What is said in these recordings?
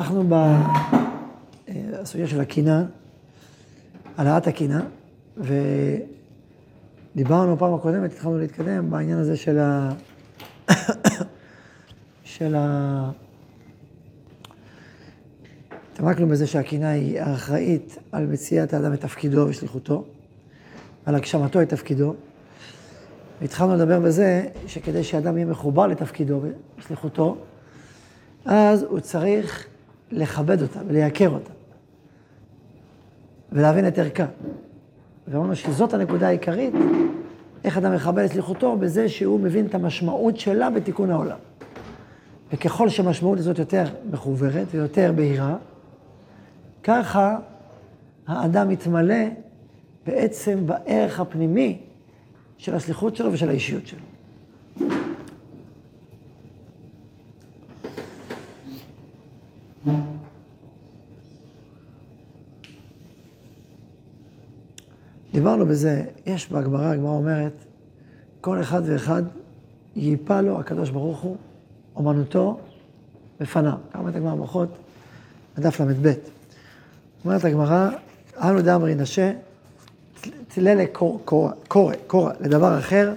אנחנו בסוגיה של הקינה, העלאת הקינה, ודיברנו פעם הקודמת, התחלנו להתקדם בעניין הזה של ה... של ה... התעמקנו בזה שהקינה היא האחראית על מציאת האדם את תפקידו ושליחותו, על הגשמתו את תפקידו. והתחלנו לדבר בזה שכדי שאדם יהיה מחובר לתפקידו ושליחותו, אז הוא צריך לכבד אותה ולייקר אותה, ולהבין את ערכה. ואמרנו שזאת הנקודה העיקרית, איך אדם מכבד את שליחותו, בזה שהוא מבין את המשמעות שלה בתיקון העולם. וככל שהמשמעות הזאת יותר מחוברת ויותר בהירה, ככה האדם מתמלא בעצם בערך הפנימי של השליחות שלו ושל האישיות שלו. דיברנו בזה, יש בהגמרא, הגמרא אומרת, כל אחד ואחד ייפה לו הקדוש ברוך הוא אומנותו בפניו. כמה אומרת הגמרא ברכות, בדף ל"ב. אומרת הגמרא, אנו דאמרי נשה, צללה קורא, קורא, לדבר אחר,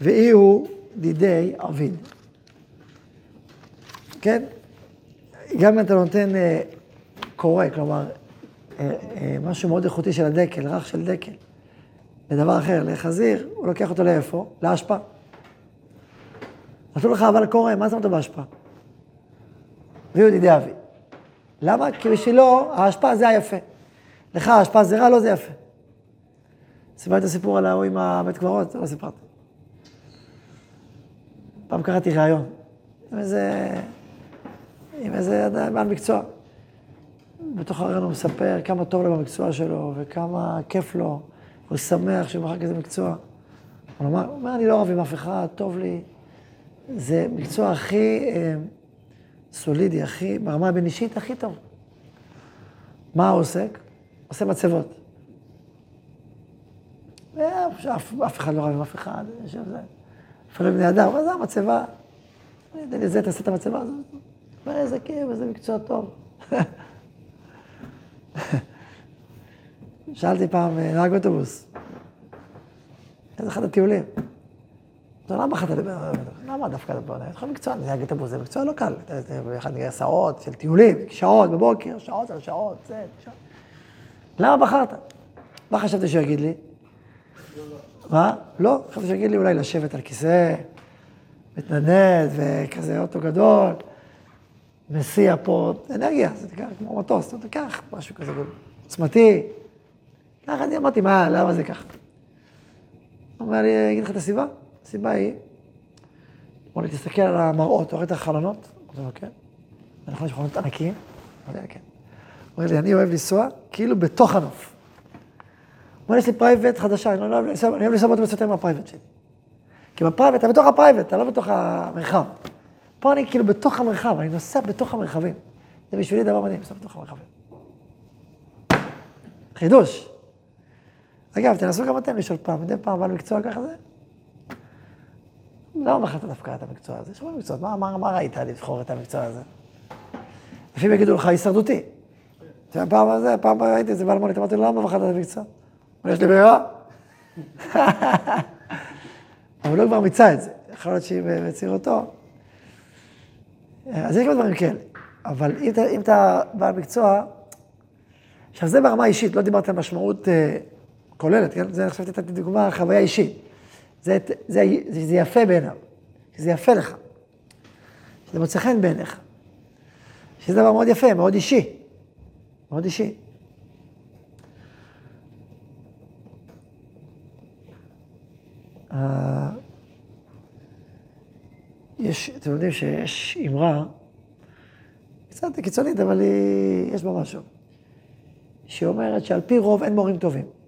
ואי הוא דידי עביד. כן? גם אם אתה נותן אה, קורא, כלומר, משהו מאוד איכותי של הדקל, רך של דקל, לדבר אחר, לחזיר, הוא לוקח אותו לאיפה? לאשפה. נתנו לך אבל קורא, מה שמת באשפה? ויהיו ידידי אבי. למה? כי בשבילו האשפה זה היפה. לך האשפה זה רע, לא זה יפה. סיפרתי את הסיפור על ההוא עם הבית קברות, לא סיפרתי. פעם קראתי ראיון עם איזה, עם איזה בעל מקצוע. בתוך הרעיון הוא מספר כמה טוב לו במקצוע שלו, וכמה כיף לו, הוא שמח שהוא מחר כזה מקצוע. הוא אומר, אני לא רב עם אף אחד, טוב לי. זה מקצוע הכי אה, סולידי, הכי, ברמה הבין-אישית, הכי טוב. מה הוא עוסק? עושה מצבות. ואף אף אחד לא רב עם אף אחד, יושב זה. אפילו בני אדם, מה זה המצבה? תן לי זה, תעשה את המצבה הזאת. איזה כיף, איזה מקצוע טוב. שאלתי פעם אה, נהג אוטובוס, איזה אחד הטיולים. למה בחרת לדבר? למה דווקא לדבר? יש לך מקצוע, נהג אוטובוס זה מקצוע לא קל. אחד נגיד הסעות של טיולים, שעות בבוקר, שעות על שעות, זה, שעות. למה בחרת? מה חשבתי שהוא יגיד לי? מה? לא, חשבתי שהוא יגיד לי אולי לשבת על כיסא, מתנדנד, וכזה אוטו גדול, מסיע פה אנרגיה, זה תיקח כמו מטוס, אתה תיקח משהו כזה עוצמתי. ככה אני אמרתי, מה, למה זה ככה? הוא אומר לי, אגיד לך את הסיבה? הסיבה היא, אמר לי, תסתכל על המראות, אתה רואה את החלונות? אמרתי לו, כן. נכון, יש חלונות ענקיים? אמרתי לו, כן. הוא אומר לי, אני אוהב לנסוע כאילו בתוך הנוף. הוא אומר, יש לי פרייבט חדשה, אני אוהב לנסוע באוטובוס יותר מהפרייבט שלי. כי בפרייבט, אתה בתוך הפרייבט, אתה לא בתוך המרחב. פה אני כאילו בתוך המרחב, אני נוסע בתוך המרחבים. זה בשבילי דבר מדהים, לנסוע בתוך המרחבים. חידוש. אגב, תנסו גם אתם לשאול פעם, מדי פעם בעל מקצוע ככה זה? למה בחרת דווקא את המקצוע הזה? יש הרבה מקצועות, מה, מה, מה ראית לבחור את המקצוע הזה? לפעמים יגידו לך, הישרדותי. פעם הזה, פעם ראיתי איזה בעל מונית, אמרתי לו, למה בחרת את המקצוע? אבל יש לי ברירה. אבל לא כבר מיצה את זה, יכול להיות שהיא בצעירותו. אז יש גם דברים כאלה. אבל אם אתה, בעל מקצוע, עכשיו זה ברמה האישית, לא דיברתי על משמעות אה, כוללת, כן? זה עכשיו נתתי דוגמה, חוויה אישית. זה, זה, זה, זה יפה בעיניו, זה יפה לך, שזה מוצא חן בעיניך, שזה דבר מאוד יפה, מאוד אישי, מאוד אישי. Uh, יש, אתם יודעים שיש אמרה, קצת קיצונית, אבל היא, יש בה משהו, שאומרת שעל פי רוב אין מורים טובים.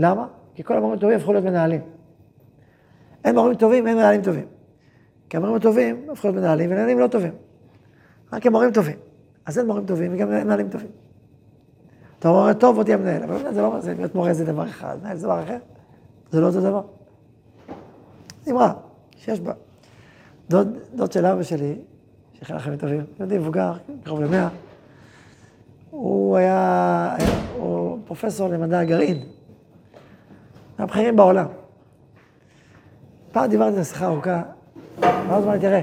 למה? כי כל המורים הטובים הפכו להיות מנהלים. אין מורים טובים, אין מנהלים טובים. כי המורים הטובים הפכו להיות מנהלים, ומנהלים לא טובים. רק הם מורים טובים. אז אין מורים טובים וגם אין מנהלים טובים. אתה אומר, טוב, בוא תהיה מנהל, אבל זה לא, זה להיות מורה זה דבר אחד, מנהל זה דבר אחר. זה לא אותו דבר. אמרה שיש בה. דוד, דוד של אבא שלי, שיחיה לכם טובים, יהודי מבוגר, קרוב למאה. הוא היה, היה הוא פרופסור למדע הגרעין, מהבכירים בעולם. פעם דיברתי על שיחה ארוכה, ואז אמרתי, תראה,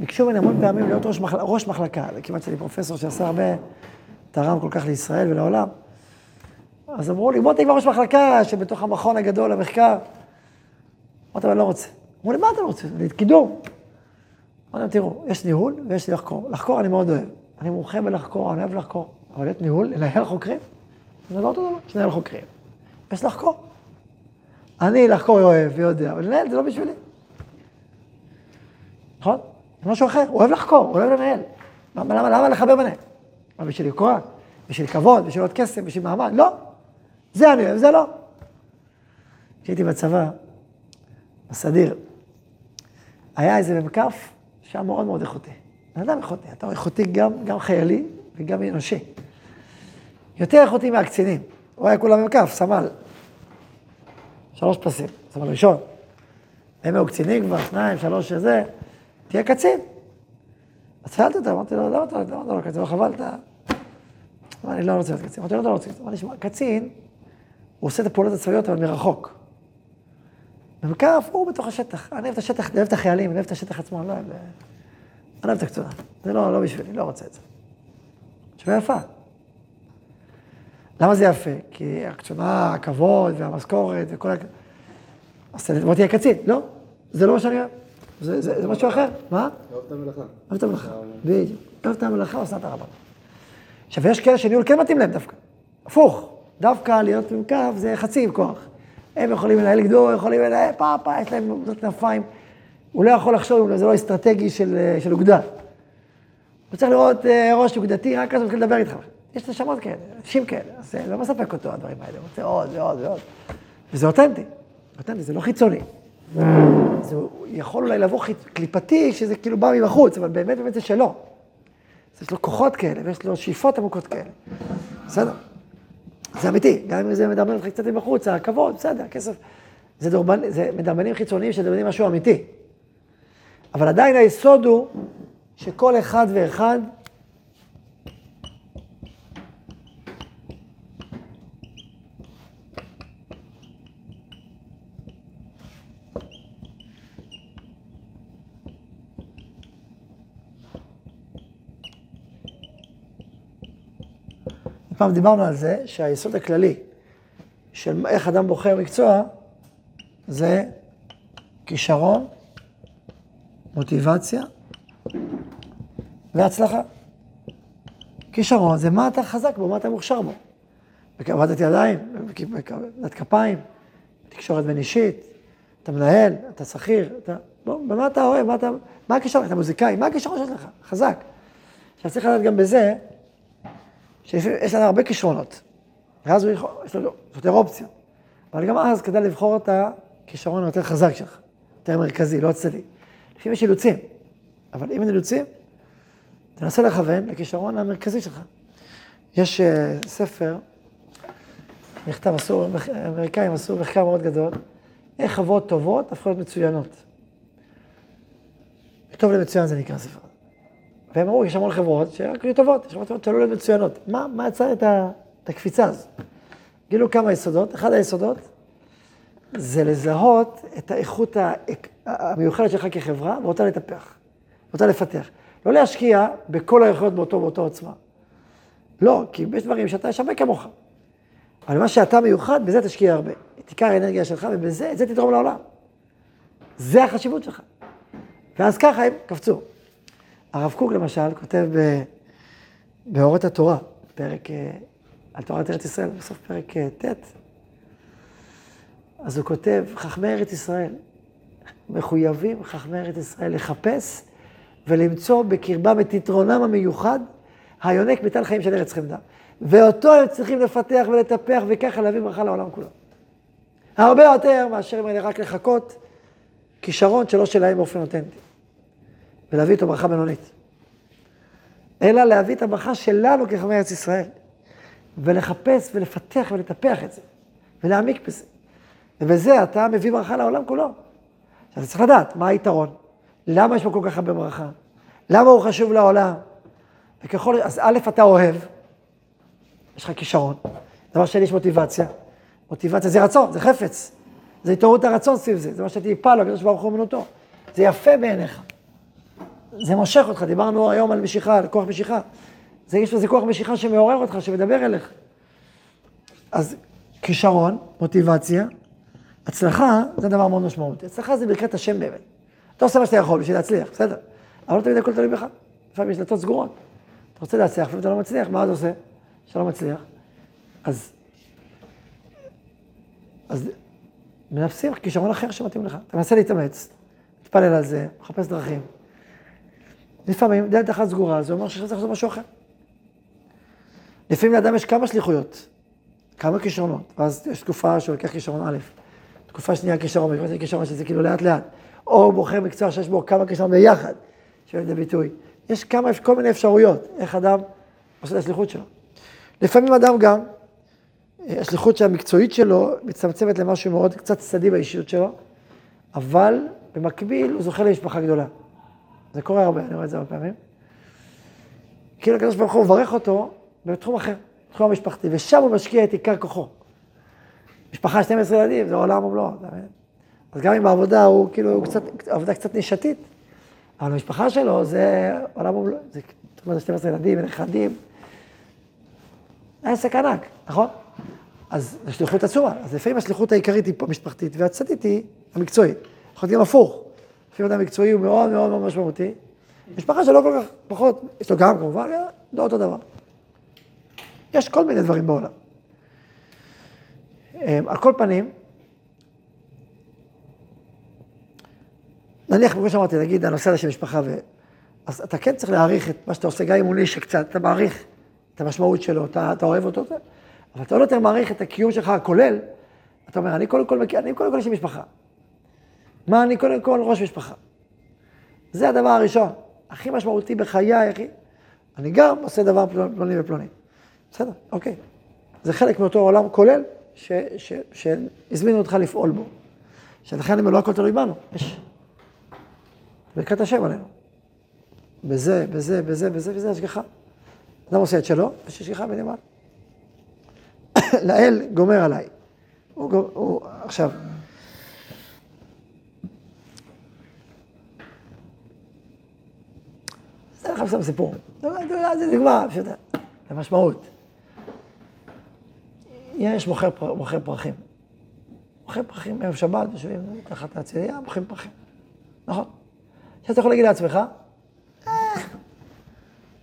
ביקשו ממני המון פעמים להיות ראש, מחל... ראש מחלקה, זה כמעט שאני פרופסור שעשה הרבה, תרם כל כך לישראל ולעולם. אז אמרו לי, בוא תהיה כבר ראש מחלקה שבתוך המכון הגדול למחקר. אמרתי, אני לא רוצה. אמרו לי, מה אתה לא רוצה? קידום. אמרתי להם, תראו, יש ניהול ויש לי לחקור. לחקור אני מאוד אוהב. אני מומחה בלחקור, אני אוהב לחקור. אבל להיות ניהול, לנהל חוקרים, זה לא אותו דבר, לנהל חוקרים. יש לחקור. אני לחקור אוהב ויודע, אבל לנהל זה לא בשבילי. נכון? זה משהו אחר, הוא אוהב לחקור, הוא אוהב לנהל. למה, למה, למה לחבר ביניהם? מה, בשביל יוקרה? בשביל כבוד? בשביל עוד כסף? בשביל מעמד? לא. זה אני אוהב, זה לא. כשהייתי בצבא, בסדיר, היה איזה מ"כ שהיה מאוד מאוד איכותי. בן אדם איכותי, אתה איכותי גם, גם חיילי וגם אנושי. יותר איכותי מהקצינים. הוא היה כולה מ"כ, סמל. שלוש פסים, סמל ראשון. הם היו קצינים כבר, שניים, שלוש, שזה, תהיה קצין. אז שאלתי אותו, אמרתי לו, למה אתה לא קצין? לא חבל, אתה... אני לא רוצה להיות קצין. אמרתי לו, לא רוצה להיות קצין. אמרתי, שמע, קצין, הוא עושה את הפעולות הצבאיות, אבל מרחוק. ומקף הוא בתוך השטח. אני אוהב את השטח, אני אוהב את החיילים, אני אוהב את השטח עצמו, אני לא אוהב... אני לא אוהב את הקצונה. זה לא, לא בשבילי, לא רוצה את זה. תשובה יפה. למה זה יפה? כי הקצונה, הכבוד והמשכורת וכל ה... אז בוא תהיה קצין. לא, זה לא מה שאני אוהב. זה, משהו אחר. מה? אוהב את המלאכה. אוהב את המלאכה, בדיוק. אוהב את המלאכה, עושה את הרבנות. עכשיו, יש כאלה שניהול כן מתאים להם דווקא. הפוך, דווקא להיות עם קו זה חצי עם כוח. הם יכולים לנהל גדול, יכולים לנהל פאפה, יש להם עובדות כנפיים. הוא לא יכול לחשוב אם זה לא אסטרטגי של, של אוגדה. הוא צריך לראות אה, ראש אוגדתי, רק אז הוא מתחיל לדבר איתך. יש נשמות כאלה, אנשים כאלה, אז זה לא מספק אותו הדברים האלה, הוא רוצה עוד ועוד ועוד. וזה אותנטי, אותנטי, זה לא חיצוני. זה יכול אולי לבוא קליפתי, שזה כאילו בא מבחוץ, אבל באמת באמת זה שלו. יש לו כוחות כאלה, ויש לו שאיפות עמוקות כאלה. בסדר. זה אמיתי, גם אם זה מדמיין אותך קצת מבחוץ, הכבוד, בסדר, הכסף. זה, דורבנ... זה מדמיינים חיצוניים שמדמיינים משהו אמיתי. אבל עדיין היסוד הוא שכל אחד ואחד פעם דיברנו על זה שהיסוד הכללי של איך אדם בוחר מקצוע זה כישרון, מוטיבציה והצלחה. כישרון זה מה אתה חזק בו, מה אתה מוכשר בו. עבדת ידיים, עבודת כפיים, תקשורת בין אישית, אתה מנהל, אתה שכיר, אתה... בוא, במה אתה אוהב, מה אתה... מה הכישרון? אתה מוזיקאי, מה הכישרון שלך? חזק. עכשיו צריך לדעת גם בזה, שיש לנו הרבה כישרונות. ואז הוא יכול, יש לו יותר אופציות. אבל גם אז כדאי לבחור את הכישרון היותר חזק שלך, יותר מרכזי, לא אצלי. לפעמים יש אילוצים, אבל אם אין אילוצים, תנסה לכוון לכישרון המרכזי שלך. יש uh, ספר, נכתב, עשו, האמריקאים עשו מחקר מאוד גדול, איך חברות טובות הפכו להיות מצוינות. טוב למצוין זה נקרא ספר. והם אמרו, יש המון חברות שרק היו טובות, יש חברות שעלו להיות מצוינות. מה, מה יצר את, ה, את הקפיצה הזו? גילו כמה יסודות. אחד היסודות זה לזהות את האיכות המיוחדת שלך כחברה, ורוצה לטפח, רוצה לפתח. לא להשקיע בכל היכולות באותו באותו עוצמה. לא, כי יש דברים שאתה יש הרבה כמוך. אבל מה שאתה מיוחד, בזה תשקיע הרבה. את עיקר האנרגיה שלך, ובזה, את זה תתרום לעולם. זה החשיבות שלך. ואז ככה הם קפצו. הרב קוק למשל כותב באורות התורה, פרק אה, על תורת ארץ ישראל, בסוף פרק אה, ט', אז הוא כותב, חכמי ארץ ישראל, מחויבים חכמי ארץ ישראל לחפש ולמצוא בקרבם את יתרונם המיוחד, היונק מטל חיים של ארץ חמדה. ואותו הם צריכים לפתח ולטפח וככה להביא ברכה לעולם כולו. הרבה יותר מאשר אם רק לחכות כישרון שלא שלהם באופן אותנטי. ולהביא איתו ברכה בינונית. אלא להביא את הברכה שלנו כחברי ארץ ישראל, ולחפש ולפתח ולטפח את זה, ולהעמיק בזה. ובזה אתה מביא ברכה לעולם כולו. עכשיו, צריך לדעת מה היתרון. למה יש פה כל כך הרבה ברכה? למה הוא חשוב לעולם? וככל, אז א', אתה אוהב, יש לך כישרון. דבר שני, יש מוטיבציה. מוטיבציה זה רצון, זה חפץ. זה התעוררות הרצון סביב זה, זה מה שתיפל לו, הקדוש ברוך הוא אמנותו. זה יפה בעיניך. זה מושך אותך, דיברנו היום על משיכה, על כוח משיכה. זה, יש לזה כוח משיכה שמעורר אותך, שמדבר אליך. אז כישרון, מוטיבציה, הצלחה זה דבר מאוד משמעותי. הצלחה זה ברכת השם באמת. אתה עושה מה שאתה יכול בשביל להצליח, בסדר. אבל לא תמיד הכל תלוי בך. לפעמים יש דלתות סגורות. אתה רוצה להצליח, לפעמים אתה לא מצליח, מה אתה עושה? שאתה לא מצליח. אז, אז מנפסים כישרון אחר שמתאים לך. אתה מנסה להתאמץ, מתפלל על זה, מחפש דרכים. לפעמים דלת אחת סגורה, זה אומר שצריך לעשות משהו אחר. לפעמים לאדם יש כמה שליחויות, כמה כישרונות, ואז יש תקופה שהוא לוקח כישרון א', תקופה שנייה כישרון, תקופה שנייה כישרון שזה כאילו לאט לאט, או בוחר מקצוע שיש בו כמה כישרונות ביחד, שבא לידי ביטוי. יש כמה, כל מיני אפשרויות, איך אדם עושה את השליחות שלו. לפעמים אדם גם, השליחות המקצועית שלו מצטמצמת למשהו מאוד קצת צדדי באישיות שלו, אבל במקביל הוא זוכה למשפחה גדולה. זה קורה הרבה, אני רואה את זה הרבה פעמים. כאילו הקדוש ברוך הוא מברך אותו בתחום אחר, בתחום המשפחתי, ושם הוא משקיע את עיקר כוחו. משפחה 12 ילדים, זה עולם ומלואו, אתה מבין? אז גם אם העבודה הוא כאילו, הוא קצת, עבודה קצת נישתית, אבל המשפחה שלו זה עולם ומלואו, זה, אומרת, 12 ילדים ונכדים. עסק ענק, נכון? אז זו שליחות עצומה. אז לפעמים השליחות העיקרית היא פה משפחתית, והצדדית היא המקצועית. יכול להיות גם הפוך. לפעמים אדם מקצועי הוא מאוד מאוד מאוד משמעותי. משפחה שלא כל כך, פחות, יש לו גם כמובן, לא אותו דבר. יש כל מיני דברים בעולם. אמ, על כל פנים, נניח, כמו שאמרתי, נגיד, הנושא הזה של משפחה, ו... אז אתה כן צריך להעריך את מה שאתה עושה, גם אם הוא נישה קצת, אתה מעריך את המשמעות שלו, אתה, אתה אוהב אותו, אבל אתה לא יותר מעריך את הקיום שלך הכולל, אתה אומר, אני קודם כל, אני קודם כל יש לי משפחה. מה אני קודם כל ראש משפחה? זה הדבר הראשון, הכי משמעותי בחיי, הכי... אני גם עושה דבר פלוני ופלוני. בסדר, אוקיי. זה חלק מאותו עולם כולל שהזמינו אותך לפעול בו. שלכן אומר, לא הכל תלוי בנו, יש ברכת השם עלינו. בזה, בזה, בזה, בזה, בזה השגחה. אדם עושה את שלו, יש השגחה בנמל. לאל גומר עליי. הוא, הוא, עכשיו, זה לך סתם סיפור. זה נגמר, פשוט, זה משמעות. יש מוכר, פרחים. מוכר פרחים ערב שבת, יושבים תחת הצלייה, מוכרים פרחים. נכון. עכשיו אתה יכול להגיד לעצמך, אה,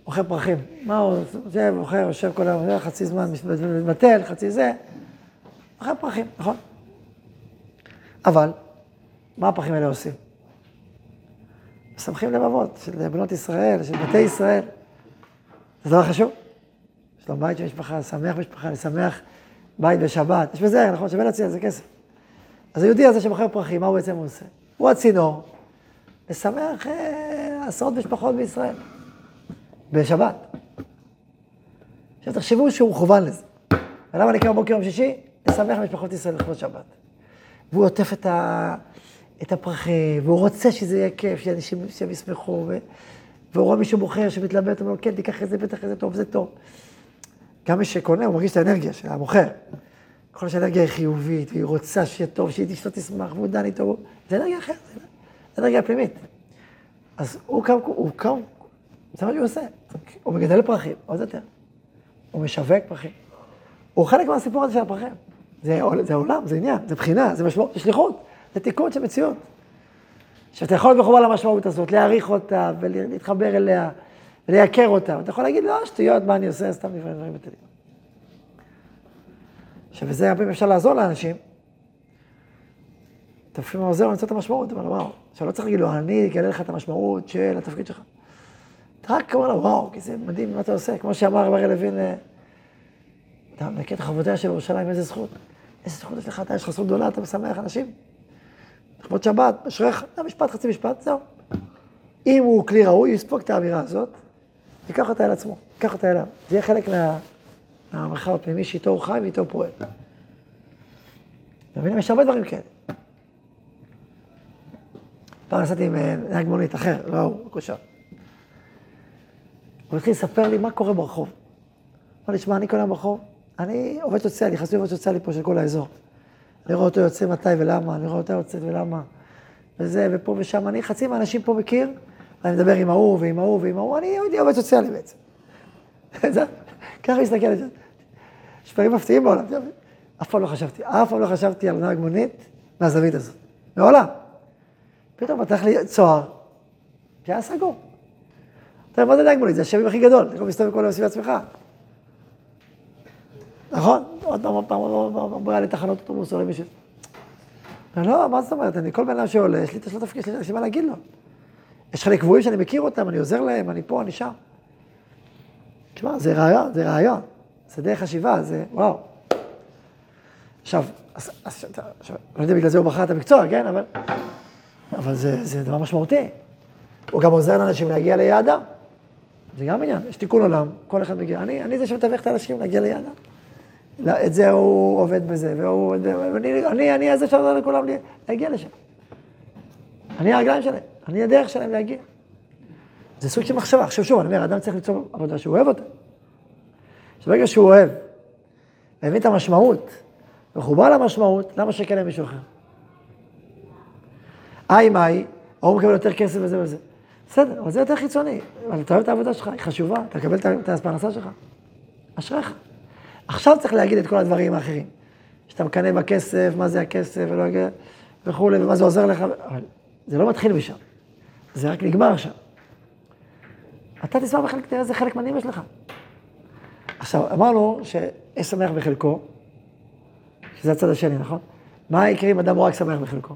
מוכר פרחים. מה הוא, זה מוכר, יושב כל היום, חצי זמן מתבטל, חצי זה. מוכר פרחים, נכון. אבל, מה הפרחים האלה עושים? משמחים לבבות של בנות ישראל, של בתי ישראל. זה דבר חשוב. יש לו בית של משפחה, לשמח משפחה, לשמח בית בשבת. יש בזה, נכון, שווה להציע לזה כסף. אז היהודי הזה שמוכר פרחים, מה הוא בעצם עושה? הוא הצינור לשמח אה, עשרות משפחות בישראל. בשבת. עכשיו תחשבו שהוא מכוון לזה. ולמה אני קם בבוקר יום שישי? לשמח משפחות ישראל לכבוד שבת. והוא עוטף את ה... את הפרחים, והוא רוצה שזה יהיה כיף, שאנשים שהם ישמחו, ו... והוא רואה מישהו בוחר שמתלבט, הוא אומר, כן, תיקח את זה, בטח זה טוב, זה טוב. גם מי שקונה, הוא מרגיש את האנרגיה של המוכר. כל שהאנרגיה היא חיובית, והיא רוצה שיהיה טוב, שהיא אשתו תשמח, והוא דן איתו, זה אנרגיה אחרת, זה אנרגיה פנימית. אז הוא קם, הוא קם, זה מה שהוא עושה. הוא מגדל פרחים, עוד יותר. הוא משווק פרחים. הוא חלק מהסיפור הזה של הפרחים. זה, זה עולם, זה עניין, זה בחינה, זה משמעות, זה שליחות. זה תיקון של מציאות. שאתה יכול להיות מחובר למשמעות הזאת, להעריך אותה ולהתחבר אליה ולייקר אותה. ואתה יכול להגיד, לא, שטויות, מה אני עושה, סתם דברים דברים בטלים. עכשיו, וזה הרבה אפשר לעזור לאנשים. אתה לפעמים עוזר למצוא את המשמעות, אתה לו, וואו, עכשיו לא צריך להגיד לו, אני אגלה לך את המשמעות של התפקיד שלך. אתה רק אומר לו, וואו, כי זה מדהים מה אתה עושה, כמו שאמר רבי לוין, אה, אתה מכיר את חובותיה של ירושלים, איזה זכות. איזה זכות יש לך, אתה יש לך זכות גדולה, אתה משמח אנשים. לכבוד שבת, אשריך, משפט, חצי משפט, זהו. אם הוא כלי ראוי, יספוג את האמירה הזאת, ייקח אותה אל עצמו, ייקח אותה אליו. זה יהיה חלק מה... מהמרחב הפנימי שאיתו הוא חי ואיתו הוא פועל. אתה מבין? יש הרבה דברים כאלה. פעם נסעתי עם אה, נהג מונית אחר, לא הוא, מקושר. הוא התחיל לספר לי מה קורה ברחוב. אמר לי, שמע, אני כל היום ברחוב, אני עובד סוציאלי, חסוי עובד סוציאלי פה של כל האזור. רואה אותו יוצא מתי ולמה, רואה אותה יוצאת ולמה, וזה, ופה ושם. אני חצי מהאנשים פה מכיר, אני מדבר עם ההוא ועם ההוא ועם ההוא, אני עובד סוציאלי בעצם. ככה מסתכל על זה. יש דברים מפתיעים בעולם. אף פעם לא חשבתי, אף פעם לא חשבתי על נהג מונית מהזווית הזאת. מעולם. פתאום פתח לי צוהר, שהיה סגור. אתה יודע, מה זה נהג מונית? זה השם הכי גדול, אתה יכול להסתובב כל היום סביב עצמך. נכון? עוד פעם, עוד פעם, עוד פעם, עוד פעם, לתחנות אוטובוס או למישהו. לא, מה זאת אומרת? אני כל בן אדם שעולה, יש לי את השלט תפקיד, יש לי מה להגיד לו. יש חלק קבועים שאני מכיר אותם, אני עוזר להם, אני פה, אני שם. תשמע, זה רעיון, זה רעיון. זה דרך חשיבה, זה וואו. עכשיו, אז, אז, עכשיו, לא יודע, בגלל זה הוא בחר את המקצוע, כן? אבל, אבל זה, זה דבר משמעותי. הוא גם עוזר לאנשים להגיע ליעדם. זה גם עניין, יש תיקון עולם, כל אחד מגיע. אני, אני זה שמתווך את האנשים להגיע ליעדם. לא, את זה הוא עובד בזה, והוא ואני אני, אני זה שעוזר לכולם להגיע לשם. אני הרגליים שלהם, אני הדרך שלהם להגיע. זה סוג של מחשבה. עכשיו שוב, אני אומר, אדם צריך ליצור עבודה שהוא אוהב אותה. שברגע שהוא אוהב, מבין את המשמעות, מחובר למשמעות, למה שקל להם מישהו אחר? איי מאי, ההוא מקבל יותר כסף וזה וזה. בסדר, אבל זה יותר חיצוני. אבל אתה אוהב את העבודה שלך, היא חשובה, אתה מקבל את הפרנסה שלך. אשריך. עכשיו צריך להגיד את כל הדברים האחרים. שאתה מקנא בכסף, מה זה הכסף, ולא וכולי, ומה זה עוזר לך, אבל זה לא מתחיל משם. זה רק נגמר שם. אתה תשמח בחלק, תראה איזה חלק מדהים יש לך. עכשיו, אמרנו שיש שמח בחלקו, שזה הצד השני, נכון? מה יקרה אם אדם הוא רק שמח בחלקו?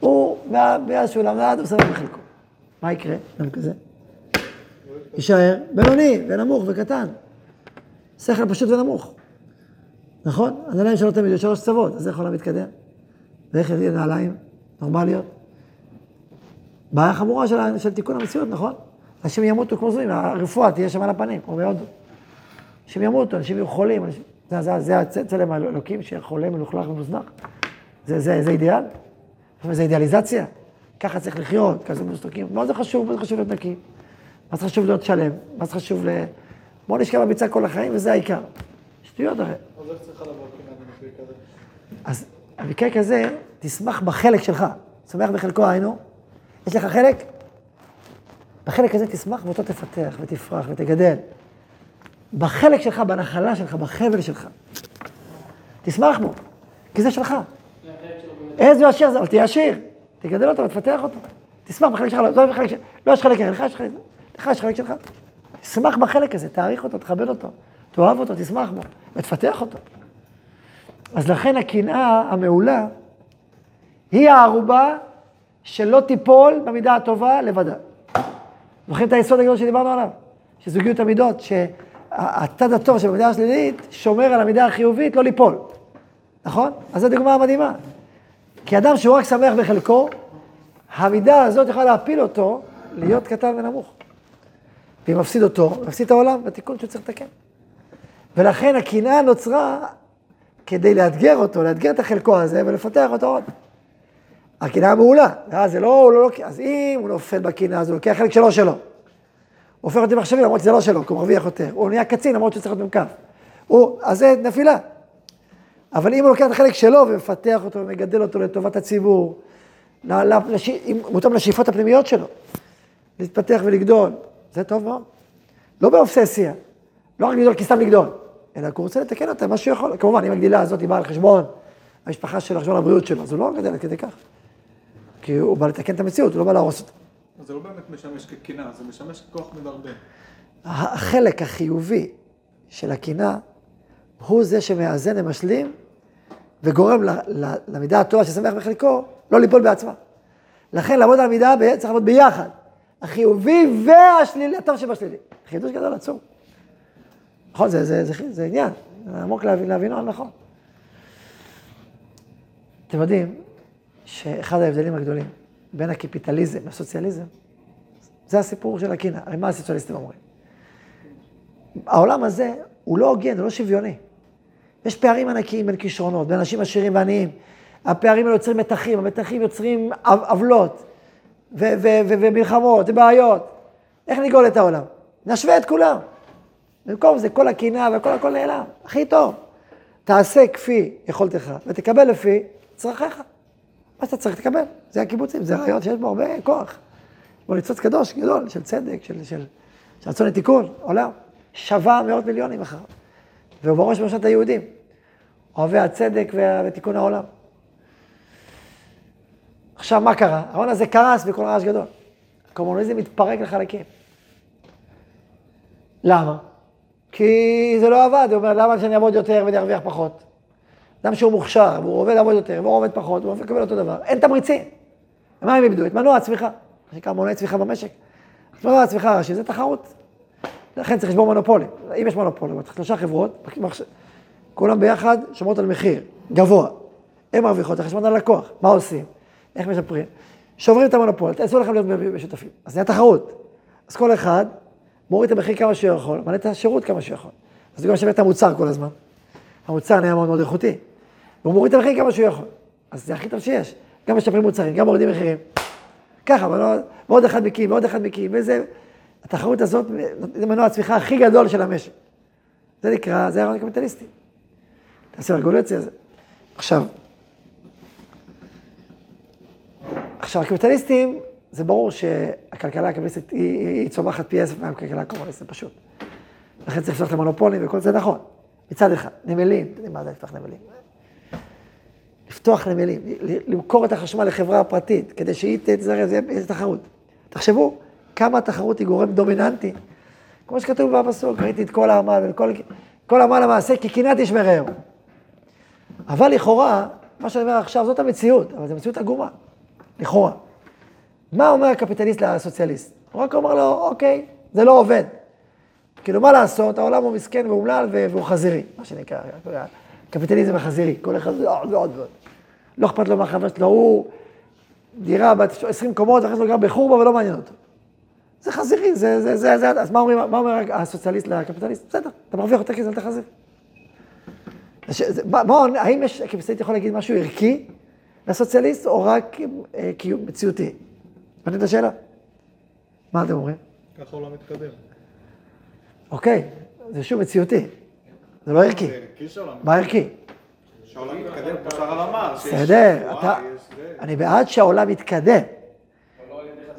הוא, מאז שהוא למד, הוא שמח בחלקו. מה יקרה? אדם כזה? יישאר בינוני ונמוך וקטן. שכל פשוט ונמוך. נכון? הנעליים שלו תמיד יש שלוש צוות, אז איך העולם מתקדם? ואיך יביא נעליים נורמליות? בעיה חמורה של, של תיקון המציאות, נכון? אנשים ימותו כמו זויים, הרפואה תהיה שם על הפנים, כמו בהודו. אנשים ימותו, אנשים יהיו חולים, אנשים... זה, זה, זה הצלם האלוקים שיהיה חולה, מלוכלך ומוזנח. זה, זה, זה אידיאל? זה אידיאליזציה? ככה צריך לחיות, כזה מוסתקים. מה זה חשוב? מה זה חשוב להיות נקי? מה זה חשוב להיות שלם? מה זה חשוב ל... בוא נשכב בביצה כל החיים, וזה העיקר. שטויות הרי. אז איך צריכה לבוא קנאה כזה? אז במקרה כזה, תשמח בחלק שלך. שמח בחלקו היינו. יש לך חלק? בחלק הזה תשמח ואותו תפתח ותפרח ותגדל. בחלק שלך, בנחלה שלך, בחבל שלך. תשמח בו, כי זה שלך. איזה עשיר זה, אבל תהיה עשיר. תגדל אותו ותפתח אותו. תשמח בחלק שלך, לא בחלק שלך, לא יש חלק אחר, לך יש חלק, לך יש חלק שלך. תשמח בחלק הזה, תעריך אותו, תכבד אותו, תאהב אותו, תשמח בו, ותפתח אותו. אז לכן הקנאה המעולה היא הערובה שלא תיפול במידה הטובה לבדה. זוכרים את היסוד הגדול שדיברנו עליו? שזוגיות המידות, שהצד הטוב של המידה השלילית שומר על המידה החיובית לא ליפול, נכון? אז זו דוגמה מדהימה. כי אדם שהוא רק שמח בחלקו, המידה הזאת יכולה להפיל אותו להיות קטן ונמוך. ואם מפסיד אותו, מפסיד את העולם בתיקון שהוא צריך לתקן. ולכן הקנאה נוצרה כדי לאתגר אותו, לאתגר את החלקו הזה ולפתח אותו עוד. הקנאה מעולה, ואז זה לא, הוא לא, אז אם הוא נופל בקנאה, אז הוא לוקח חלק שלו שלו. הוא הופך אותי מחשבים למרות שזה לא שלו, כי הוא מרוויח יותר. הוא נהיה קצין למרות שהוא צריך להיות במקף. הוא, אז זה נפילה. אבל אם הוא לוקח את החלק שלו ומפתח אותו ומגדל אותו לטובת הציבור, מותאם לשאיפות הפנימיות שלו, להתפתח ולגדול, זה טוב מאוד. לא באובססיה, לא רק לגדול כי סתם לגדול, אלא הוא רוצה לתקן אותה, מה שהוא יכול. כמובן, אם הגדילה הזאת היא באה על חשבון המשפחה שלו, על חשבון הבריאות שלו, אז הוא לא גדל עד כדי כך. כי הוא בא לתקן את המציאות, הוא לא בא להרוס אותה. זה לא באמת משמש כקנאה, זה משמש ככוח מדרבן. החלק החיובי של הקנאה הוא זה שמאזן ומשלים וגורם למידה הטובה ששמח בחלקו לא ליפול בעצמה. לכן לעבוד על המידה צריך לעבוד ביחד. החיובי והשלילי, הטוב שבשלילי. חידוש גדול עצום. נכון, זה, זה, זה, זה, עניין, עמוק להבין, להבינו נכון. אתם יודעים שאחד ההבדלים הגדולים בין הקפיטליזם לסוציאליזם, זה הסיפור של הקנאה. הרי מה הסוציאליסטים אומרים? העולם הזה הוא לא הוגן, הוא לא שוויוני. יש פערים ענקיים בין כישרונות, בין אנשים עשירים ועניים. הפערים האלה יוצרים מתחים, המתחים יוצרים עו- עוולות, ומלחמות, ובעיות. איך נגאול את העולם? נשווה את כולם. במקום זה, כל הקנאה וכל הכל נעלם. הכי טוב. תעשה כפי יכולתך, ותקבל לפי צרכיך. מה שאתה צריך תקבל, זה הקיבוצים, זה רעיון שיש בו הרבה כוח. בו ניצוץ קדוש גדול, של צדק, של, של, של רצון לתיקון, עולם. שווה מאות מיליונים אחריו. והוא בראש ובראשונה את היהודים. אוהבי הצדק ותיקון העולם. עכשיו, מה קרה? ההון הזה קרס בכל רעש גדול. הקומוניזם מתפרק לחלקים. למה? כי זה לא עבד, הוא אומר, למה שאני אעבוד יותר ואני ארוויח פחות? אדם שהוא מוכשר, והוא עובד לעבוד יותר, והוא עובד פחות, הוא מקבל אותו דבר. אין תמריצים. מה הם איבדו? את מנוע הצמיחה. מה שנקרא מנועי צמיחה במשק. אז מנוע הצמיחה הראשי זה תחרות. לכן צריך לשבור מונופולים. אם יש מונופולים, שלושה חברות, כולם ביחד שומרות על מחיר גבוה. הן מרוויחות, על חשבון הלקוח. מה עושים? איך משפרים? שוברים את המונופול, תעשו לכם להיות משותפים. אז נהיה תחרות. אז כל אחד מוריד את המחיר כמה שהוא יכול, מעלה את השירות כמה שהוא יכול. אז הוא גם שווה את המוצר כל הזמן. המוצר נהיה מאוד מאוד איכותי. והוא מוריד את המחיר כמה שהוא יכול. אז זה הכי טוב שיש. גם משפרים מוצרים, גם מורידים מחירים. ככה, אבל לא- ועוד אחד מקים, ועוד אחד מקים, וזה... התחרות הזאת זה מנוע הצמיחה הכי גדול של המשק. זה נקרא, זה הרעיון הקפיטליסטי. תעשי רגולציה. עכשיו, עכשיו, הקפיטליסטים, זה ברור שהכלכלה הקפיטליסטית היא, היא צומחת פי עשר מהכלכלה הקומוניסטית, פשוט. לכן צריך לפתוח את המונופולים וכל זה נכון. מצד אחד, נמלים, אתם יודעים מה זה לפתוח נמלים? לפתוח נמלים, למכור את החשמל לחברה פרטית, כדי שהיא תזרז, זה יהיה תחרות. תחשבו, כמה התחרות היא גורם דומיננטי. כמו שכתוב בפסוק, ראיתי את כל העמל, וכל כל עמל המעשה, כי קנאת איש מרעהו. אבל לכאורה, מה שאני אומר עכשיו, זאת המציאות, אבל זו מציאות עגומה, לכאורה. מה אומר הקפיטליסט לסוציאליסט? הוא רק אומר לו, אוקיי, זה לא עובד. כאילו, מה לעשות, העולם הוא מסכן ואומלל והוא חזירי, מה שנקרא, קפיטליזם החזירי, כל אחד עוד ועוד ועוד. לא אכפת לו מהחבר שלו, הוא דירה בת 20 קומות, ואחרי זה הוא גר בחורבה ולא מעניין אותו. זה חזירי, זה, זה, זה, זה, אז מה, אומרים, מה אומר הסוציאליסט לקפיטליסט? בסדר, אתה מרוויח יותר כסף, אתה חזיר. מה, האם יש, הקפיטליסט יכול להגיד משהו ערכי לסוציאליסט, או רק אה, קיום מציאותי? הבנתם את השאלה? מה אתם אומרים? ככה הוא לא מתקדם. אוקיי, זה שוב מציאותי, זה לא ערכי. מה ערכי? שהעולם מתקדם, כמו שהרב אמר. בסדר. אני בעד שהעולם יתקדם,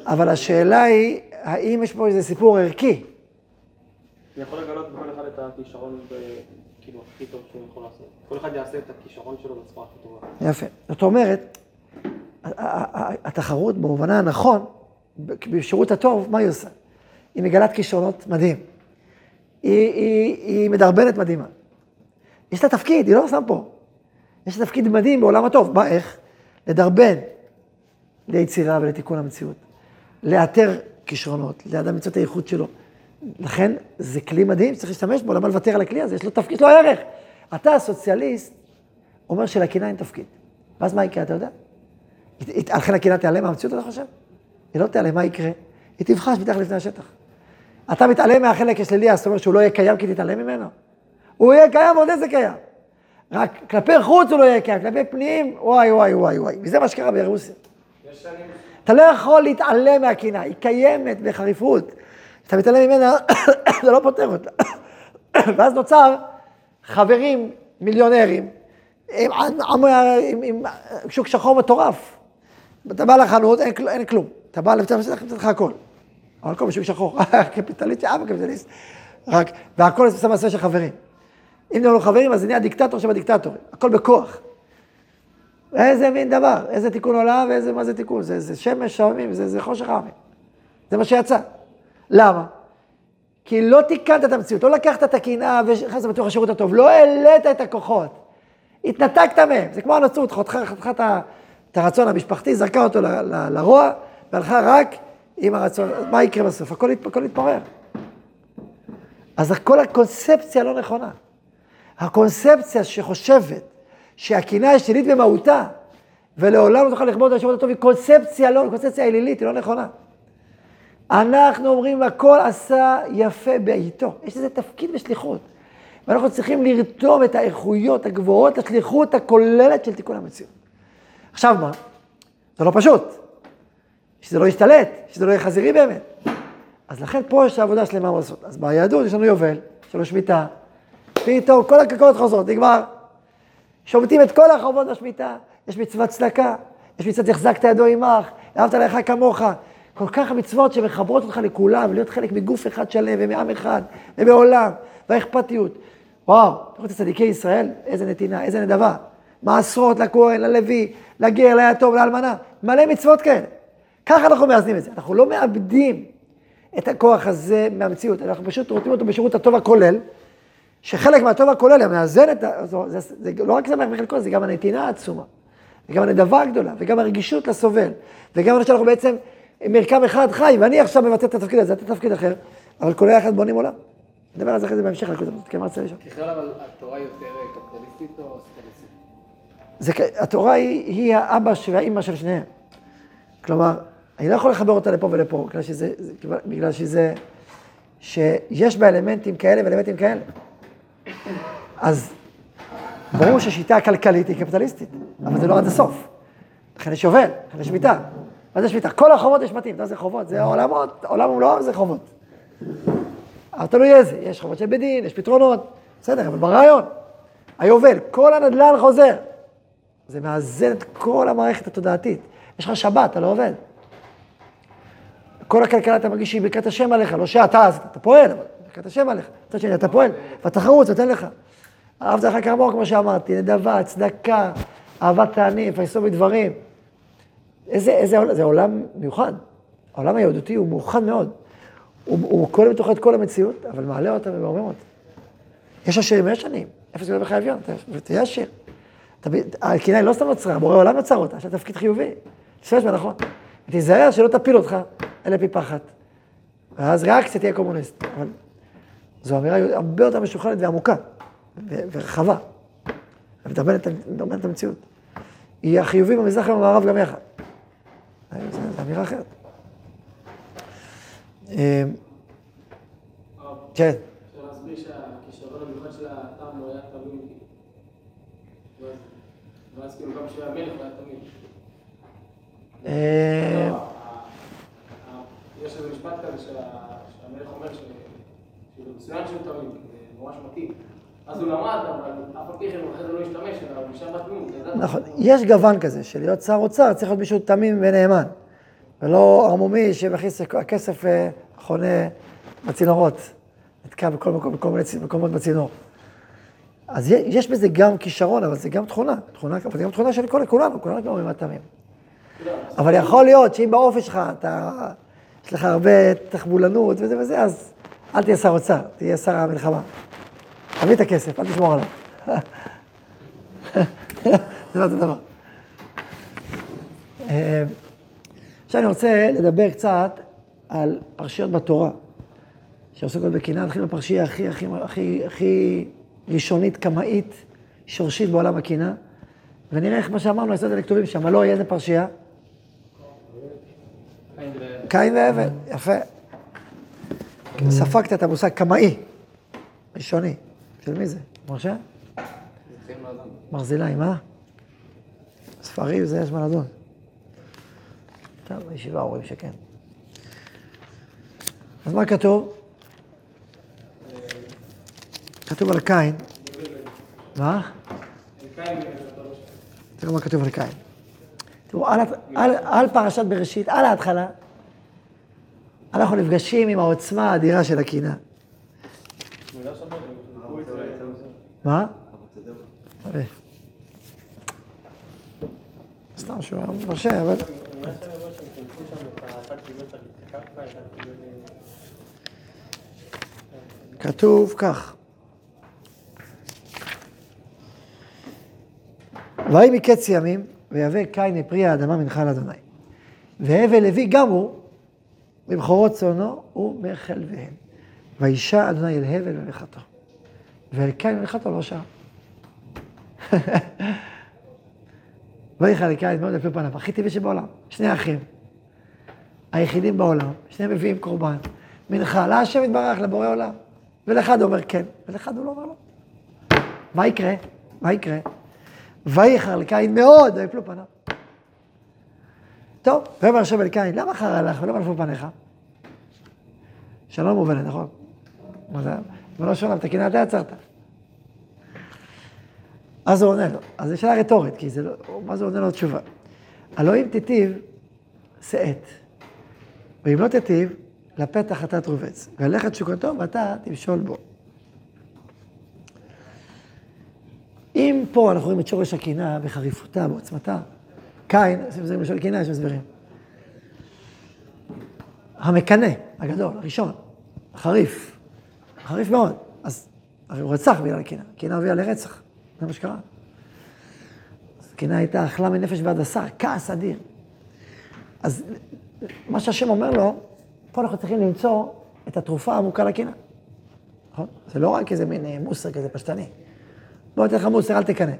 אבל השאלה היא, האם יש פה איזה סיפור ערכי? אני יכול לגלות בכל אחד את הכישרון, ב- כאילו, הכי טוב שהוא יכול לעשות. כל אחד יעשה את הכישרון שלו בצורה הכי טובה. יפה. זאת אומרת, התחרות במובנה הנכון, בשירות הטוב, מה היא עושה? היא מגלת כישרונות מדהים. היא, היא, היא מדרבנת מדהימה. יש לה תפקיד, היא לא סתם פה. יש לה תפקיד מדהים בעולם הטוב. מה, איך? לדרבן ליצירה ולתיקון המציאות. לאתר כישרונות, לאדם למצוא את האיכות שלו. לכן, זה כלי מדהים, צריך להשתמש בו, למה לוותר על הכלי הזה? יש לו תפקיד, יש לו ערך. אתה הסוציאליסט, אומר שלקנאה אין תפקיד. ואז מה יקרה, אתה יודע? לכן הקנאה תיעלם מהמציאות, אתה חושב? היא לא תיעלם, מה יקרה? היא תבחש מתחת לפני השטח. אתה מתעלם מהחלק השלילי, אז זאת אומרת שהוא לא יהיה קיים כי תתעלם ממנו? הוא יהיה קיים, עוד איזה קיים. רק כלפי חוץ הוא לא יהיה קיים, כלפי פנים, וואי, וואי, וואי, וואי. וזה מה שקרה ברוסיה. אתה לא יכול להתעלם מהקנאה, היא קיימת בחריפות. אתה מתעלם ממנה, זה לא פותר אותה. ואז נוצר חברים מיליונרים, עם, עם, עם, עם שוק שחור מטורף. אתה בא לחנות, אין, אין כלום. אתה בא לבית המשפט, נותן לך הכל. אבל הכל בשוק שחור. קפיטליסט, אבא קפיטליסט. רק, והכל עושה מעשה של חברים. אם נהיו לו חברים, אז זה נהיה דיקטטור שבדיקטטורים. הכל בכוח. איזה מין דבר, איזה תיקון עולם ואיזה, מה זה תיקון? זה, זה שמש העמים, זה, זה חושך העמים. זה מה שיצא. למה? כי לא תיקנת את המציאות, לא לקחת את הקנאה ונכנסת בתוך השירות הטוב, לא העלית את הכוחות, התנתקת מהם. זה כמו הנצרות, חתכה את הרצון המשפחתי, זרקה אותו לרוע, והלכה רק עם הרצון, מה יקרה בסוף? הכל, הכל יתפורר. אז כל הקונספציה לא נכונה. הקונספציה שחושבת שהקנאה היא שלילית במהותה, ולעולם לא תוכל לכבוד את השירות הטוב, היא קונספציה לא, קונספציה אלילית, היא לא נכונה. אנחנו אומרים, הכל עשה יפה בעיתו. יש לזה תפקיד ושליחות. ואנחנו צריכים לרתום את האיכויות הגבוהות לשליחות הכוללת של תיקון המציאות. עכשיו מה? זה לא פשוט. שזה לא ישתלט, שזה לא יהיה חזירי באמת. אז לכן פה יש עבודה שלמה מה לעשות. אז ביהדות יש לנו יובל, יש לנו שמיטה, פתאום כל הקרקעות חוזרות, נגמר. שומטים את כל החובות בשמיטה, יש מצוות צדקה, יש מצוות החזקת ידו עמך, אהבת לך כמוך. כל כך מצוות שמחברות אותך לכולם, להיות חלק מגוף אחד שלם ומעם אחד ומעולם, והאכפתיות. וואו, אתה רואה את צדיקי ישראל? איזה נתינה, איזה נדבה. מעשרות לכהן, ללוי, לגר, ליתום, לאלמנה, מלא מצוות כאלה. ככה אנחנו מאזנים את זה. אנחנו לא מאבדים את הכוח הזה מהמציאות, אנחנו פשוט רואים אותו בשירות הטוב הכולל, שחלק מהטוב הכולל, המאזן את ה... זה, זה, זה לא רק זה בחלקו, זה גם הנתינה העצומה, וגם הנדבה הגדולה, וגם הרגישות לסובל, וגם אני שאנחנו בעצם מרקם אחד חי, ואני עכשיו מבצע את התפקיד הזה, אתה תפקיד אחר, אבל כולל יחד בונים עולם. נדבר על זה אחרי זה בהמשך, כן, מה רצית לשאול? ככלל, אבל התורה יותר קפיטליסטית או סטליסטית? התורה היא, האבא והאימא של שניהם. כלומר, אני לא יכול לחבר אותה לפה ולפה, בגלל שזה, זה- בגלל שזה, שיש בה אלמנטים כאלה ואלמנטים כאלה. אז ברור שהשיטה הכלכלית היא קפיטליסטית, אבל זה לא עד הסוף. לכן יש יובל, לכן יש שמיטה. מה זה שמיטה? כל החובות יש אתה יודע זה חובות, זה עולמות, העולם הוא לא זה חובות. אבל תלוי איזה, יש חובות של בית דין, יש פתרונות, בסדר, אבל ברעיון, היובל, כל הנדל"ן חוזר. זה מאזן את כל המערכת התודעתית. יש לך שבת, אתה לא עובד. כל הכלכלה אתה מרגיש שהיא ברכת השם עליך, לא שאתה, אז אתה פועל, אבל ברכת השם עליך. מצד שני, אתה פועל, והתחרות נותן לך. אהבת לך כמוהו, כמו שאמרתי, נדבה, צדקה, אהבת תעני, פייסו בדברים. איזה, איזה זה עולם מיוחד. העולם היהודותי הוא מאוחד מאוד. הוא, הוא כולל בתוכו את כל המציאות, אבל מעלה אותה ומעורר אותה. יש עשירים ויש עניים, איפה זה לא בחייביון, תהיה עשיר. הקנאה היא לא סתם נוצרה, הבורא עולם יצר אותה, יש לה תפקיד חיובי. תשתמש בה נכון. ותיזהר שלא תפיל אותך, אלה פי פחת. ואז קצת תהיה קומוניסט. אבל זו אמירה הרבה יותר משוכללת ועמוקה, ורחבה. מדרבנת את המציאות. היא החיובי במזרח ובמערב גם יחד. זו זו אמירה אחרת. אה, כן. אפשר להסביר שהכישרון המיוחד של העם הוא היה תמיד. ואז- כאילו גם היה תמיד. אה, לא, יש איזה משפט כזה שה- שהמלך אומר ש- כאילו מצוין שהוא תמיד, זה ממש מתאים. אז הוא למד, אבל אף פי כן הוא אחרי זה לא השתמש, אלא הוא נשאר בתמימות. נכון, יש גוון כזה, של להיות שר אוצר צריך להיות מישהו תמים ונאמן, ולא ערמומי שמכניס הכסף אה, חונה בצינורות, נתקע בכל מקום, בכל מיני מקומות בצינור. אז יש בזה גם כישרון, אבל זה גם תכונה, תכונה, אבל זה גם תכונה של כל, כולנו, כולנו גם תמים. אבל יכול להיות שאם באופי שלך אתה, יש לך הרבה תחבולנות וזה וזה, אז אל תהיה שר אוצר, תהיה שר המלחמה. תביא את הכסף, אל תשמור עליו. זה לא אותו דבר. עכשיו אני רוצה לדבר קצת על פרשיות בתורה, שעוסקות בקנאה. נתחיל בפרשייה הכי, הכי, הכי, הכי ראשונית, קמאית, שורשית בעולם הקנאה, ונראה איך מה שאמרנו, היסוד האלה כתובים שם. לא, איזה פרשייה? קין והבל, יפה. ספגת את המושג קמאי, ראשוני. של מי זה? משה? ברזילי, מה? ספרים, זה יש מה לדון. טוב, בישיבה אומרים שכן. אז מה כתוב? כתוב על קין. מה? תראו מה כתוב על קין. תראו, על, פרשת בראשית, על ההתחלה, אנחנו נפגשים עם העוצמה האדירה של הקנאה. מה? יפה. סתם שהוא היה מרשה, אבל... כתוב כך. ויהי מקץ ימים, ויבא קין מפרי האדמה מנחה לאדוני. והבל לוי גם הוא, מבכורות צאנו ומחלביהם. וישע אדוני אל הבל ומלכתו. ואל קין ומלכתו לא שם. ויחל לקין מאוד לפי פניו, הכי טבעי שבעולם, שני אחים, היחידים בעולם, שניהם מביאים קורבן, מנחה להשם יתברך לבורא עולם, ולאחד אומר כן, ולאחד הוא לא אומר לא. מה יקרה? מה יקרה? ויחר לקין מאוד, ויפלו פניו. טוב, ויאמר השם אל קין, למה חרה לך ולמה נפלו פניך? שלום מובנת, נכון? מה זה? ולא שונה, אתה יצרת. אז הוא עונה לו. אז זו שאלה רטורית, כי זה לא, מה זה עונה לו תשובה? הלא אם תיטיב, שאת. ואם לא תיטיב, לפתח אתה תרובץ. ולך את שוקתו ואתה תמשול בו. אם פה אנחנו רואים את שורש הקנאה בחריפותה, בעוצמתה, קין, יש הסברים לשאול קנאה, יש הסברים. המקנא, הגדול, הראשון, החריף, חריף מאוד. אז הרי הוא רצח בגלל קנאה, קנאה הביאה לרצח, זה מה שקרה. אז קנאה הייתה אכלה מנפש ועד בשר, כעס אדיר. אז מה שהשם אומר לו, פה אנחנו צריכים למצוא את התרופה העמוקה לקנאה. נכון? זה לא רק איזה מין אה, מוסר כזה פשטני. בוא ניתן לך מוסר, אל תקנא.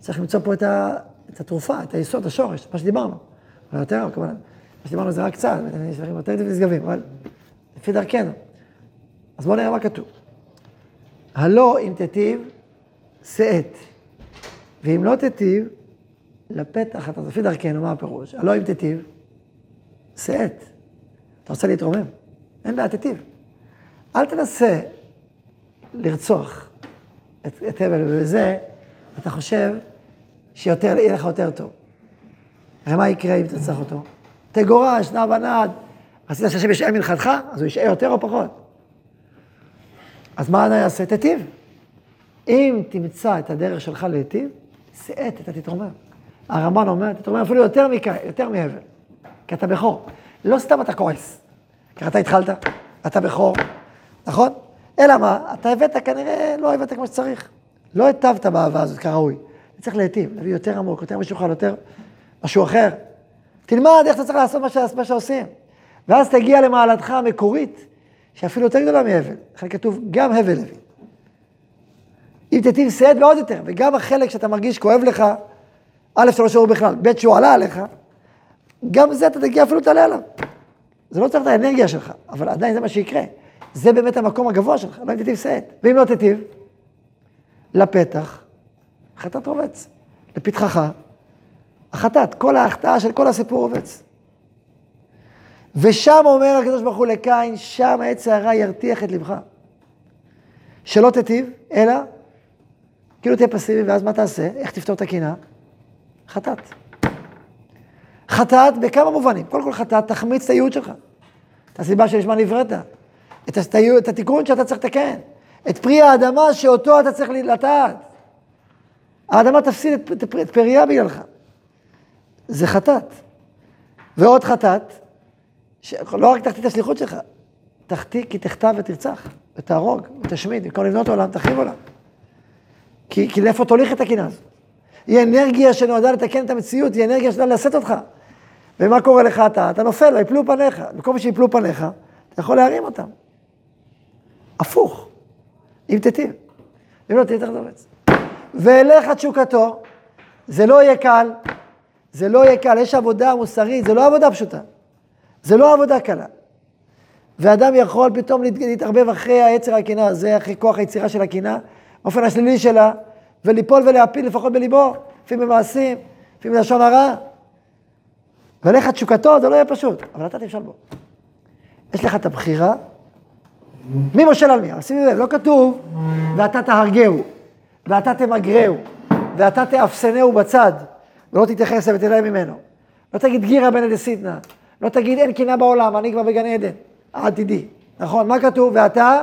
צריך למצוא פה את, ה, את התרופה, את היסוד, השורש, מה שדיברנו. אבל יותר, כמובן, מה שדיברנו זה רק קצת, יש דברים יותר נשגבים, אבל לפי דרכנו. אז בואו נראה מה כתוב. הלא אם תיטיב, שאת, ואם לא תיטיב, לפתח אתה, לפי דרכנו, מה הפירוש? הלא אם תיטיב, שאת. אתה רוצה להתרומם? אין בעיה, תיטיב. אל תנסה לרצוח את, את הבל, ובזה אתה חושב שיהיה לך יותר טוב. הרי מה יקרה אם תרצח אותו? תגורש, נע ונד. רצית שהשם ישעה מנחתך? אז הוא ישעה יותר או פחות? אז מה אני אעשה? תיטיב. אם תמצא את הדרך שלך להיטיב, שאת, אתה תתרומם. הרמב"ן אומר, תתרומם אפילו יותר, מכ... יותר מהבל, כי אתה בכור. לא סתם אתה כועס, כי אתה התחלת, אתה בכור, נכון? אלא מה, אתה הבאת כנראה, לא הבאת כמו שצריך. לא היטבת באהבה הזאת כראוי. צריך להיטיב, להביא יותר עמוק, יותר משוחרר, יותר משהו אחר. תלמד איך אתה צריך לעשות מה, ש... מה שעושים. ואז תגיע למעלתך המקורית, שאפילו יותר גדולה מהבל. לכן כתוב, גם הבל הביא. אם תיטיב שאת ועוד יותר, וגם החלק שאתה מרגיש כואב לך, א', שלא שיעור בכלל, ב', שהוא עלה עליך, גם זה אתה תגיע אפילו תעלה עליו. זה לא צריך את האנרגיה שלך, אבל עדיין זה מה שיקרה. זה באמת המקום הגבוה שלך, לא אם תיטיב שאת. ואם לא תיטיב, לפתח, חטאת רובץ. לפתחך, החטאת, כל ההחטאה של כל הסיפור רובץ. ושם אומר הקדוש ברוך הוא לקין, שם עץ הרע ירתיח את לבך. שלא תיטיב, אלא, כאילו תהיה פסיבי, ואז מה תעשה? איך תפתור את הקנאה? חטאת. חטאת בכמה מובנים. קודם כל חטאת, תחמיץ את הייעוד שלך. את הסיבה שלשמה נבראת. את, את התיקון שאתה צריך לתקן. את פרי האדמה שאותו אתה צריך לטעת. האדמה תפסיד את, את, את פריה בגללך. זה חטאת. ועוד חטאת, שלא רק תחטיא את השליחות שלך, תחטיא כי תכתב ותרצח, ותהרוג, ותשמיד, במקום לבנות עולם, תחריב עולם. כי, כי לאיפה תוליך את הקנאה הזאת? היא אנרגיה שנועדה לתקן את המציאות, היא אנרגיה שנועדה לשאת אותך. ומה קורה לך אתה? אתה נופל, ויפלו פניך. במקום שיפלו פניך, אתה יכול להרים אותם. הפוך, אם תיטיב. אם לא תהיה צריך לדורץ. ואליך תשוקתו, זה לא יהיה קל, זה לא יהיה קל, יש עבודה מוסרית, זה לא עבודה פשוטה. זה לא עבודה קלה. ואדם יכול פתאום להתערבב אחרי היצר הקנאה הזה, אחרי כוח היצירה של הקנאה, באופן השלילי שלה, וליפול ולהפיל לפחות בליבו, לפעמים במעשים, לפעמים בלשון הרע. ולך תשוקתו, זה לא יהיה פשוט, אבל אתה תמשל בו. יש לך את הבחירה, מי מושל על מי? שימי לב, לא כתוב, ואתה תהרגהו, ואתה תמגרהו, ואתה תאפסנהו בצד, ולא תתייחס אליו ותראה ממנו. לא תגיד גירא בן לא תגיד אין קנאה בעולם, אני כבר בגן עדן, תדעי. נכון, מה כתוב? ואתה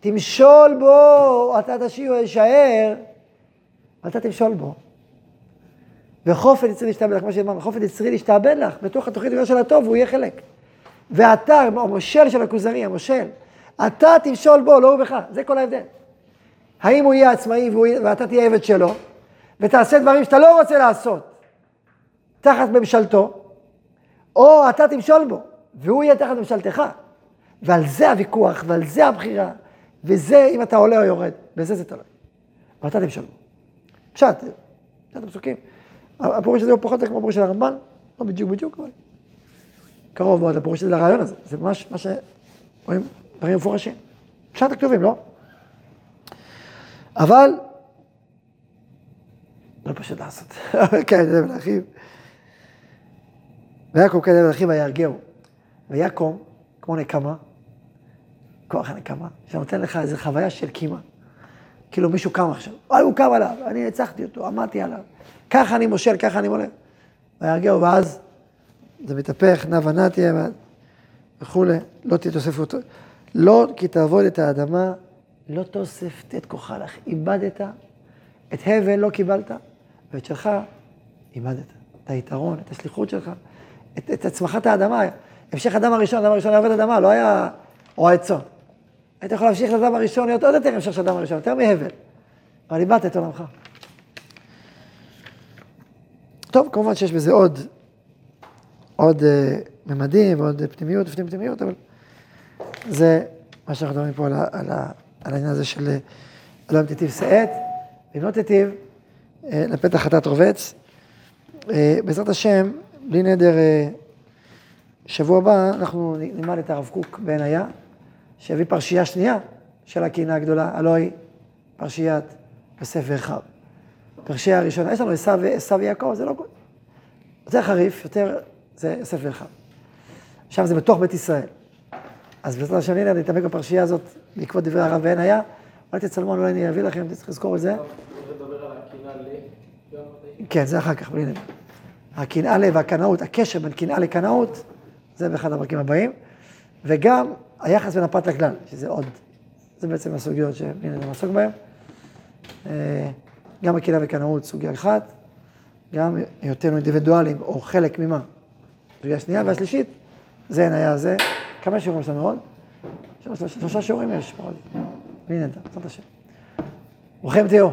תמשול בו, אתה תשאיר וישאר, ואתה תמשול בו. וחופן יצרי להשתעבד לך, כמו שאמרנו, חופן יצרי להשתעבד לך, בתוך התוכנית של הטוב, הוא יהיה חלק. ואתה, המושל של הכוזרי, המושל, אתה תמשול בו, לא הוא בך, זה כל ההבדל. האם הוא יהיה עצמאי ואתה תהיה עבד שלו, ותעשה דברים שאתה לא רוצה לעשות, תחת ממשלתו, או אתה תמשול בו, והוא יהיה תחת ממשלתך. ועל זה הוויכוח, ועל זה הבחירה, וזה אם אתה עולה או יורד, בזה זה תלוי. ואתה תמשול בו. פשט, פשט הפסוקים. הפירוש הזה הוא פחות כמו הפירוש של הרמב"ן, לא בדיוק בדיוק, אבל קרוב מאוד לפירוש הזה, לרעיון הזה. זה ממש מה שרואים דברים מפורשים. פשט הכתובים, לא? אבל, לא פשוט לעשות. כן, זה מלאכים. ויקום כדבר אחיו ויהרגהו. ויקום, כמו נקמה, כוח הנקמה, שנותן לך איזו חוויה של קימה. כאילו מישהו קם עכשיו, וואי, הוא קם עליו, אני ניצחתי אותו, עמדתי עליו. ככה אני מושל, ככה אני מולך. ויהרגהו, ואז זה מתהפך, נע ונע תהיה, וכולי, לא תהיה תוסף אותו. לא כי תעבוד את האדמה, לא תוסף תת כוחה לך. איבדת, את הבל לא קיבלת, ואת שלך איבדת. את היתרון, את השליחות שלך, את, את הצמחת האדמה. המשך אדם הראשון, אדם הראשון היה עובד אדמה, לא היה רועה צאן. היית יכול להמשיך לאדם הראשון, להיות עוד יותר המשך של אדם הראשון, יותר מהבל. אבל איבדת את עולמך. טוב, כמובן שיש בזה עוד, עוד אה, ממדים ועוד פנימיות ופנים פנימיות, אבל זה מה שאנחנו מדברים פה על, ה- על, ה- על העניין הזה של אה, אלוהים תיטיב שאת, ואם לא תיטיב, אה, לפתח חטאת רובץ. אה, בעזרת השם, בלי נדר, אה, שבוע הבא אנחנו נלמד את הרב קוק בעין היה, שיביא פרשייה שנייה של הקהילה הגדולה, הלוא היא פרשיית יוסף ואחיו. פרשייה הראשונה, יש לנו עשו ויעקב, זה לא... יותר חריף, יותר, זה יוסף ואחיו. שם זה בתוך בית ישראל. אז בעזרת השם, הנה, אני אתעמק בפרשייה הזאת בעקבות דברי הרב בעין היה. אולי תצלמו, אולי אני אביא לכם, צריך לזכור את זה. כן, זה אחר כך, בלי נדר. הקנאה והקנאות, הקשר בין קנאה לקנאות, זה באחד הפרקים הבאים. וגם היחס בין הפרט לכלל, שזה עוד, זה בעצם הסוגיות שבלי נדר נעסוק בהן. אה, גם הקנאה וקנאות, סוגיה אחת, גם היותנו אינדיבידואלים, או חלק ממה. סוגיה שנייה, והשלישית, זה היה זה. כמה שיעורים יש לנו עוד? שלושה- שיעורים יש, בלי נדר, בעזרת השם. ברוכים תהיו.